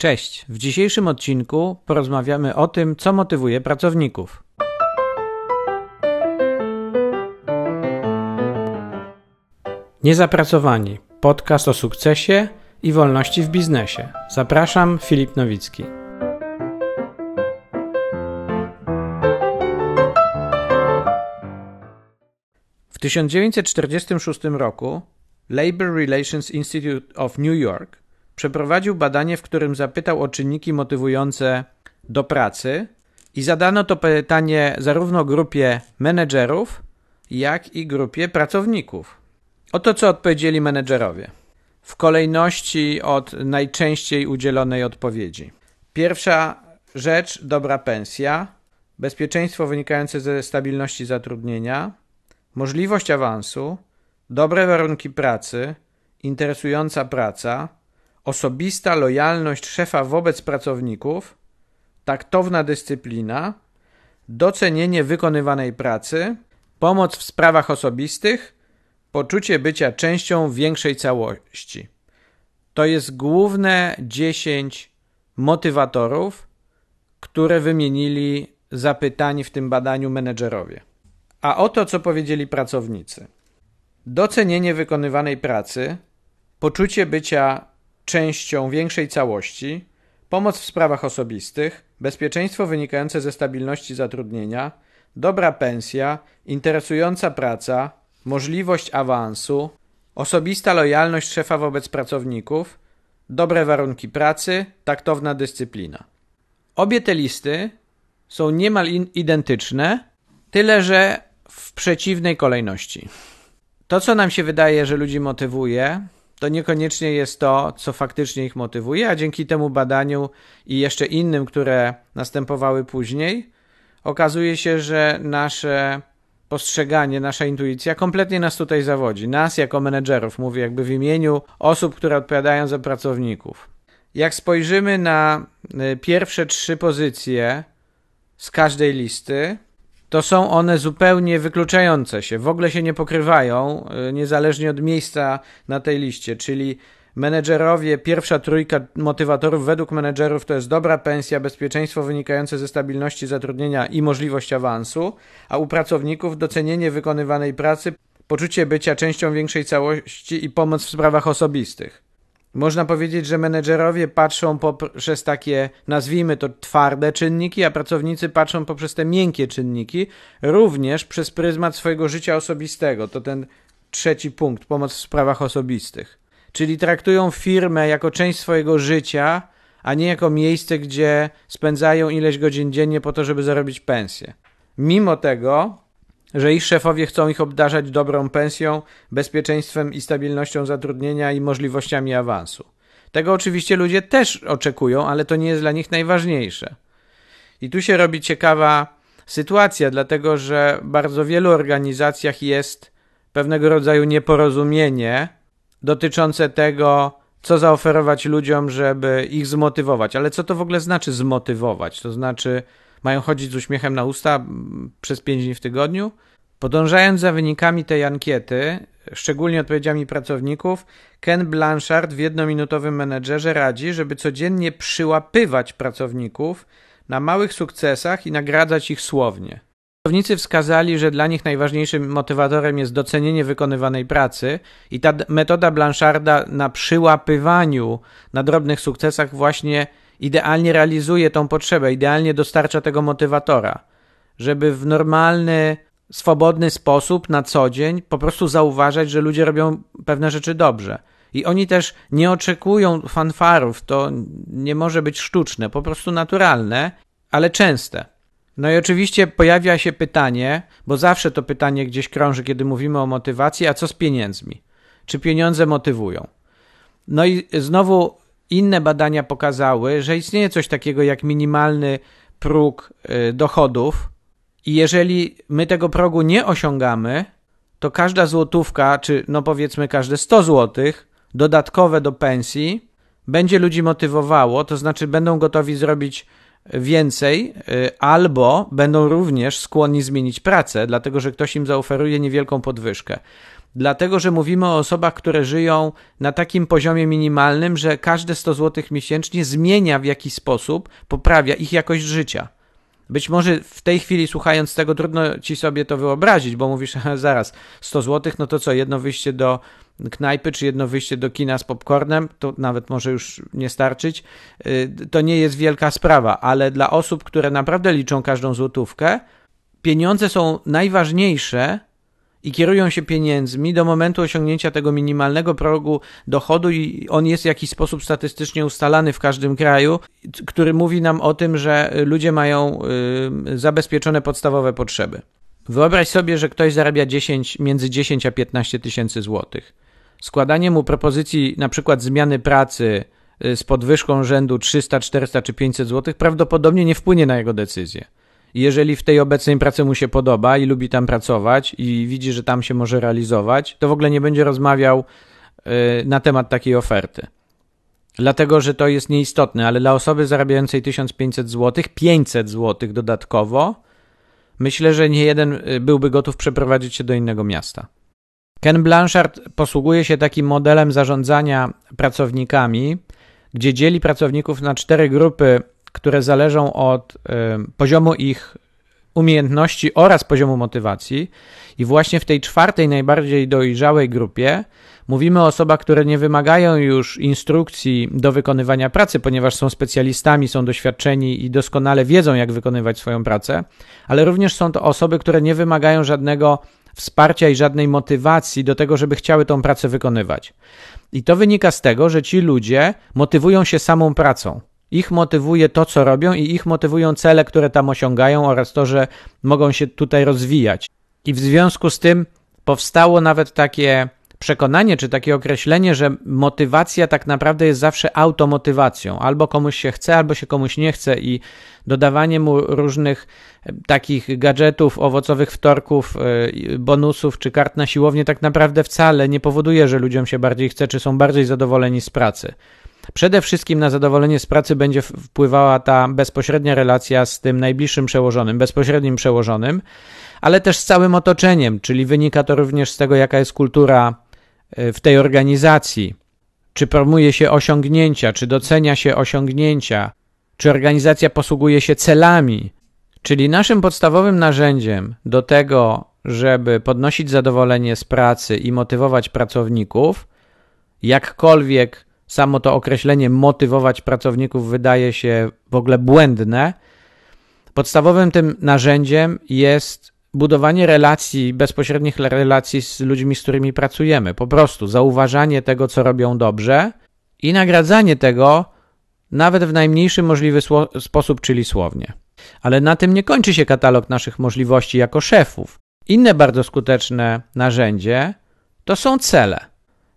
Cześć. W dzisiejszym odcinku porozmawiamy o tym, co motywuje pracowników. Niezapracowani. Podcast o sukcesie i wolności w biznesie. Zapraszam, Filip Nowicki. W 1946 roku Labor Relations Institute of New York przeprowadził badanie, w którym zapytał o czynniki motywujące do pracy i zadano to pytanie zarówno grupie menedżerów, jak i grupie pracowników. Oto co odpowiedzieli menedżerowie. W kolejności od najczęściej udzielonej odpowiedzi. Pierwsza rzecz dobra pensja, bezpieczeństwo wynikające ze stabilności zatrudnienia, możliwość awansu, dobre warunki pracy, interesująca praca, osobista lojalność szefa wobec pracowników, taktowna dyscyplina, docenienie wykonywanej pracy, pomoc w sprawach osobistych, poczucie bycia częścią większej całości. To jest główne 10 motywatorów, które wymienili zapytani w tym badaniu menedżerowie. A oto co powiedzieli pracownicy. Docenienie wykonywanej pracy, poczucie bycia częścią większej całości, pomoc w sprawach osobistych, bezpieczeństwo wynikające ze stabilności zatrudnienia, dobra pensja, interesująca praca, możliwość awansu, osobista lojalność szefa wobec pracowników, dobre warunki pracy, taktowna dyscyplina. Obie te listy są niemal identyczne, tyle że w przeciwnej kolejności. To, co nam się wydaje, że ludzi motywuje, to niekoniecznie jest to, co faktycznie ich motywuje, a dzięki temu badaniu i jeszcze innym, które następowały później, okazuje się, że nasze postrzeganie, nasza intuicja kompletnie nas tutaj zawodzi. Nas jako menedżerów, mówię jakby w imieniu osób, które odpowiadają za pracowników. Jak spojrzymy na y, pierwsze trzy pozycje z każdej listy, to są one zupełnie wykluczające się, w ogóle się nie pokrywają, y, niezależnie od miejsca na tej liście, czyli menedżerowie, pierwsza trójka motywatorów według menedżerów to jest dobra pensja, bezpieczeństwo wynikające ze stabilności zatrudnienia i możliwość awansu, a u pracowników docenienie wykonywanej pracy, poczucie bycia częścią większej całości i pomoc w sprawach osobistych. Można powiedzieć, że menedżerowie patrzą poprzez takie, nazwijmy to, twarde czynniki, a pracownicy patrzą poprzez te miękkie czynniki, również przez pryzmat swojego życia osobistego. To ten trzeci punkt, pomoc w sprawach osobistych. Czyli traktują firmę jako część swojego życia, a nie jako miejsce, gdzie spędzają ileś godzin dziennie po to, żeby zarobić pensję. Mimo tego że ich szefowie chcą ich obdarzać dobrą pensją, bezpieczeństwem i stabilnością zatrudnienia i możliwościami awansu. Tego oczywiście ludzie też oczekują, ale to nie jest dla nich najważniejsze. I tu się robi ciekawa sytuacja, dlatego że bardzo wielu organizacjach jest pewnego rodzaju nieporozumienie dotyczące tego, co zaoferować ludziom, żeby ich zmotywować. Ale co to w ogóle znaczy zmotywować? To znaczy, mają chodzić z uśmiechem na usta przez 5 dni w tygodniu. Podążając za wynikami tej ankiety, szczególnie odpowiedziami pracowników, Ken Blanchard w jednominutowym menedżerze radzi, żeby codziennie przyłapywać pracowników na małych sukcesach i nagradzać ich słownie. Pracownicy wskazali, że dla nich najważniejszym motywatorem jest docenienie wykonywanej pracy i ta metoda Blancharda na przyłapywaniu na drobnych sukcesach właśnie idealnie realizuje tą potrzebę, idealnie dostarcza tego motywatora, żeby w normalny, swobodny sposób na co dzień po prostu zauważać, że ludzie robią pewne rzeczy dobrze. I oni też nie oczekują fanfarów, to nie może być sztuczne, po prostu naturalne, ale częste. No i oczywiście pojawia się pytanie, bo zawsze to pytanie gdzieś krąży, kiedy mówimy o motywacji, a co z pieniędzmi? Czy pieniądze motywują? No i znowu inne badania pokazały, że istnieje coś takiego jak minimalny próg y, dochodów, i jeżeli my tego progu nie osiągamy, to każda złotówka, czy no powiedzmy każde 100 złotych dodatkowe do pensji będzie ludzi motywowało, to znaczy będą gotowi zrobić więcej, y, albo będą również skłonni zmienić pracę, dlatego że ktoś im zaoferuje niewielką podwyżkę. dlatego że mówimy o osobach, które żyją na takim poziomie minimalnym, że każde 100 zł miesięcznie zmienia w jakiś sposób, poprawia ich jakość życia. Być może w tej chwili słuchając tego trudno ci sobie to wyobrazić, bo mówisz, zaraz, 100 zł, no to co, jedno wyjście do knajpy, czy jedno wyjście do kina z popcornem, to nawet może już nie starczyć. Y, to nie jest wielka sprawa, ale dla osób, które naprawdę liczą każdą złotówkę, pieniądze są najważniejsze i kierują się pieniędzmi do momentu osiągnięcia tego minimalnego progu dochodu i on jest w jakiś sposób statystycznie ustalany w każdym kraju, który mówi nam o tym, że ludzie mają y, zabezpieczone podstawowe potrzeby. Wyobraź sobie, że ktoś zarabia 10, między 10 a 15 tysięcy złotych. Składanie mu propozycji na przykład zmiany pracy y, z podwyżką rzędu 300, 400 czy 500 złotych prawdopodobnie nie wpłynie na jego decyzję jeżeli w tej obecnej pracy mu się podoba i lubi tam pracować i widzi, że tam się może realizować, to w ogóle nie będzie rozmawiał y, na temat takiej oferty. Dlatego, że to jest nieistotne, ale dla osoby zarabiającej 1500 zł, 500 zł dodatkowo, myślę, że nie jeden y, byłby gotów przeprowadzić się do innego miasta. Ken Blanchard posługuje się takim modelem zarządzania pracownikami, gdzie dzieli pracowników na cztery grupy które zależą od poziomu ich umiejętności oraz poziomu motywacji. I właśnie w tej czwartej, najbardziej dojrzałej grupie mówimy o osobach, które nie wymagają już instrukcji do wykonywania pracy, ponieważ są specjalistami, są doświadczeni i doskonale wiedzą, jak wykonywać swoją pracę, ale również są to osoby, które nie wymagają żadnego wsparcia i żadnej motywacji do tego, żeby chciały tą pracę wykonywać. I to wynika z tego, że ci ludzie motywują się samą pracą. Ich motywuje to, co robią, i ich motywują cele, które tam osiągają, oraz to, że mogą się tutaj rozwijać. I w związku z tym powstało nawet takie przekonanie, czy takie określenie, że motywacja tak naprawdę jest zawsze automotywacją. Albo komuś się chce, albo się komuś nie chce, i dodawanie mu różnych e, takich gadżetów, owocowych wtorków, e, bonusów czy kart na siłownię tak naprawdę wcale nie powoduje, że ludziom się bardziej chce, czy są bardziej zadowoleni z pracy. Przede wszystkim na zadowolenie z pracy będzie wpływała ta bezpośrednia relacja z tym najbliższym przełożonym, bezpośrednim przełożonym, ale też z całym otoczeniem, czyli wynika to również z tego, jaka jest kultura e, w tej organizacji. Czy promuje się osiągnięcia, czy docenia się osiągnięcia, czy organizacja posługuje się celami. Czyli naszym podstawowym narzędziem do tego, żeby podnosić zadowolenie z pracy i motywować pracowników, jakkolwiek samo to określenie motywować pracowników wydaje się w ogóle błędne. Podstawowym tym narzędziem jest budowanie relacji, bezpośrednich relacji z ludźmi, z którymi pracujemy. Po prostu zauważanie tego, co robią dobrze i nagradzanie tego nawet w najmniejszy możliwy sposób, czyli słownie. Ale na tym nie kończy się katalog naszych możliwości jako szefów. Inne bardzo skuteczne narzędzie to są cele.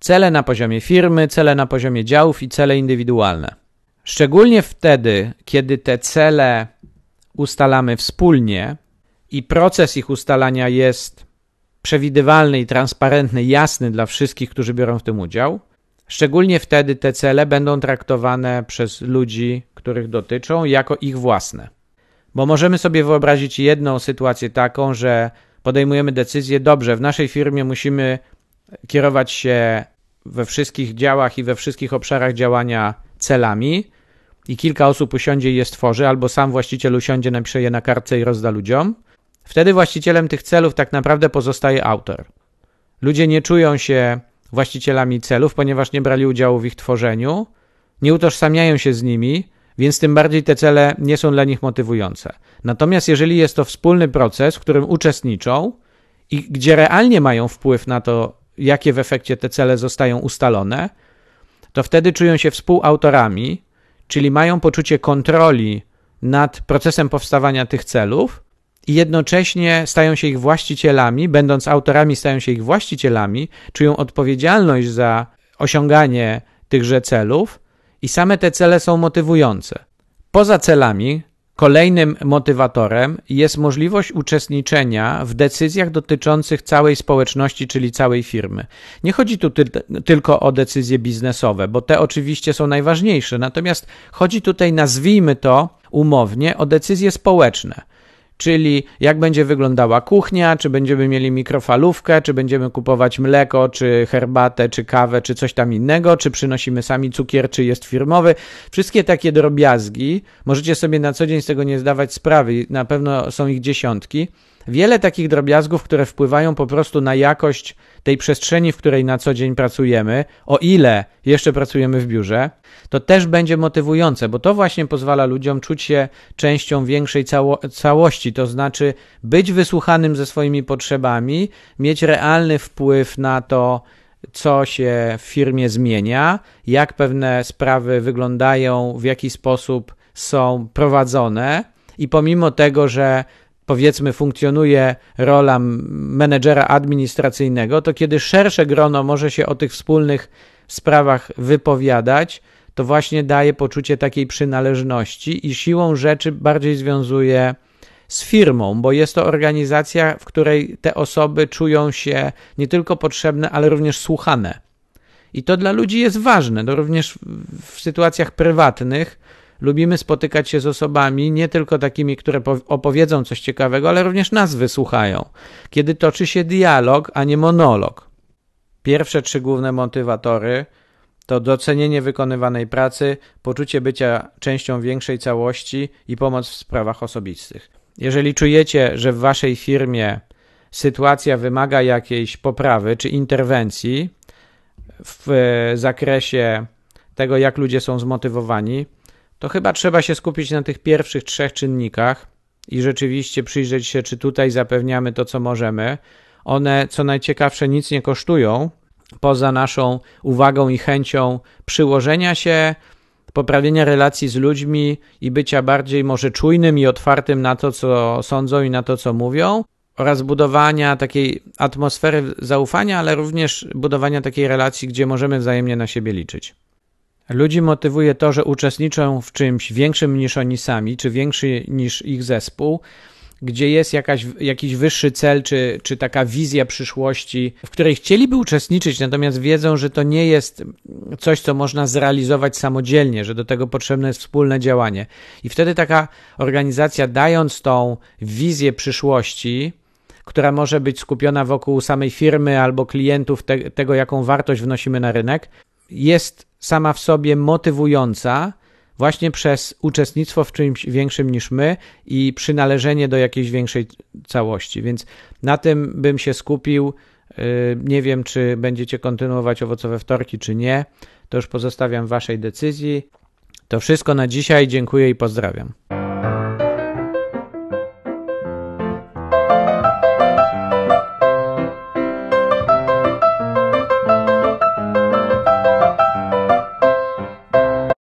Cele na poziomie firmy, cele na poziomie działów i cele indywidualne. Szczególnie wtedy, kiedy te cele ustalamy wspólnie i proces ich ustalania jest przewidywalny i transparentny, jasny dla wszystkich, którzy biorą w tym udział, szczególnie wtedy te cele będą traktowane przez ludzi, których dotyczą, jako ich własne. Bo możemy sobie wyobrazić jedną sytuację taką, że podejmujemy decyzję, dobrze, w naszej firmie musimy kierować się we wszystkich działach i we wszystkich obszarach działania celami i kilka osób usiądzie i je stworzy, albo sam właściciel usiądzie, napisze je na kartce i rozda ludziom, wtedy właścicielem tych celów tak naprawdę pozostaje autor. Ludzie nie czują się właścicielami celów, ponieważ nie brali udziału w ich tworzeniu, nie utożsamiają się z nimi, więc tym bardziej te cele nie są dla nich motywujące. Natomiast jeżeli jest to wspólny proces, w którym uczestniczą i gdzie realnie mają wpływ na to, jakie w efekcie te cele zostają ustalone, to wtedy czują się współautorami, czyli mają poczucie kontroli nad procesem powstawania tych celów i jednocześnie stają się ich właścicielami, będąc autorami, stają się ich właścicielami, czują odpowiedzialność za osiąganie tychże celów i same te cele są motywujące. Poza celami, Kolejnym motywatorem jest możliwość uczestniczenia w decyzjach dotyczących całej społeczności, czyli całej firmy. Nie chodzi tu ty tylko o decyzje biznesowe, bo te oczywiście są najważniejsze, natomiast chodzi tutaj, nazwijmy to umownie, o decyzje społeczne. Czyli jak będzie wyglądała kuchnia, czy będziemy mieli mikrofalówkę, czy będziemy kupować mleko, czy herbatę, czy kawę, czy coś tam innego, czy przynosimy sami cukier, czy jest firmowy. Wszystkie takie drobiazgi, możecie sobie na co dzień z tego nie zdawać sprawy, na pewno są ich dziesiątki. Wiele takich drobiazgów, które wpływają po prostu na jakość tej przestrzeni, w której na co dzień pracujemy, o ile jeszcze pracujemy w biurze, to też będzie motywujące, bo to właśnie pozwala ludziom czuć się częścią większej cało całości, to znaczy być wysłuchanym ze swoimi potrzebami, mieć realny wpływ na to, co się w firmie zmienia, jak pewne sprawy wyglądają, w jaki sposób są prowadzone, i pomimo tego, że powiedzmy funkcjonuje rola menedżera administracyjnego, to kiedy szersze grono może się o tych wspólnych sprawach wypowiadać, to właśnie daje poczucie takiej przynależności i siłą rzeczy bardziej związuje z firmą, bo jest to organizacja, w której te osoby czują się nie tylko potrzebne, ale również słuchane. I to dla ludzi jest ważne, to również w sytuacjach prywatnych lubimy spotykać się z osobami, nie tylko takimi, które opowiedzą coś ciekawego, ale również nas wysłuchają, kiedy toczy się dialog, a nie monolog. Pierwsze trzy główne motywatory to docenienie wykonywanej pracy, poczucie bycia częścią większej całości i pomoc w sprawach osobistych. Jeżeli czujecie, że w waszej firmie sytuacja wymaga jakiejś poprawy czy interwencji w zakresie tego, jak ludzie są zmotywowani, to chyba trzeba się skupić na tych pierwszych trzech czynnikach i rzeczywiście przyjrzeć się, czy tutaj zapewniamy to, co możemy. One, co najciekawsze, nic nie kosztują, poza naszą uwagą i chęcią przyłożenia się, poprawienia relacji z ludźmi i bycia bardziej może czujnym i otwartym na to, co sądzą i na to, co mówią, oraz budowania takiej atmosfery zaufania, ale również budowania takiej relacji, gdzie możemy wzajemnie na siebie liczyć. Ludzi motywuje to, że uczestniczą w czymś większym niż oni sami, czy większy niż ich zespół, gdzie jest jakaś, jakiś wyższy cel, czy, czy taka wizja przyszłości, w której chcieliby uczestniczyć, natomiast wiedzą, że to nie jest coś, co można zrealizować samodzielnie, że do tego potrzebne jest wspólne działanie. I wtedy taka organizacja, dając tą wizję przyszłości, która może być skupiona wokół samej firmy albo klientów, te, tego, jaką wartość wnosimy na rynek, jest sama w sobie motywująca właśnie przez uczestnictwo w czymś większym niż my i przynależenie do jakiejś większej całości. Więc na tym bym się skupił. Y, nie wiem, czy będziecie kontynuować owocowe wtorki, czy nie. To już pozostawiam Waszej decyzji. To wszystko na dzisiaj. Dziękuję i pozdrawiam.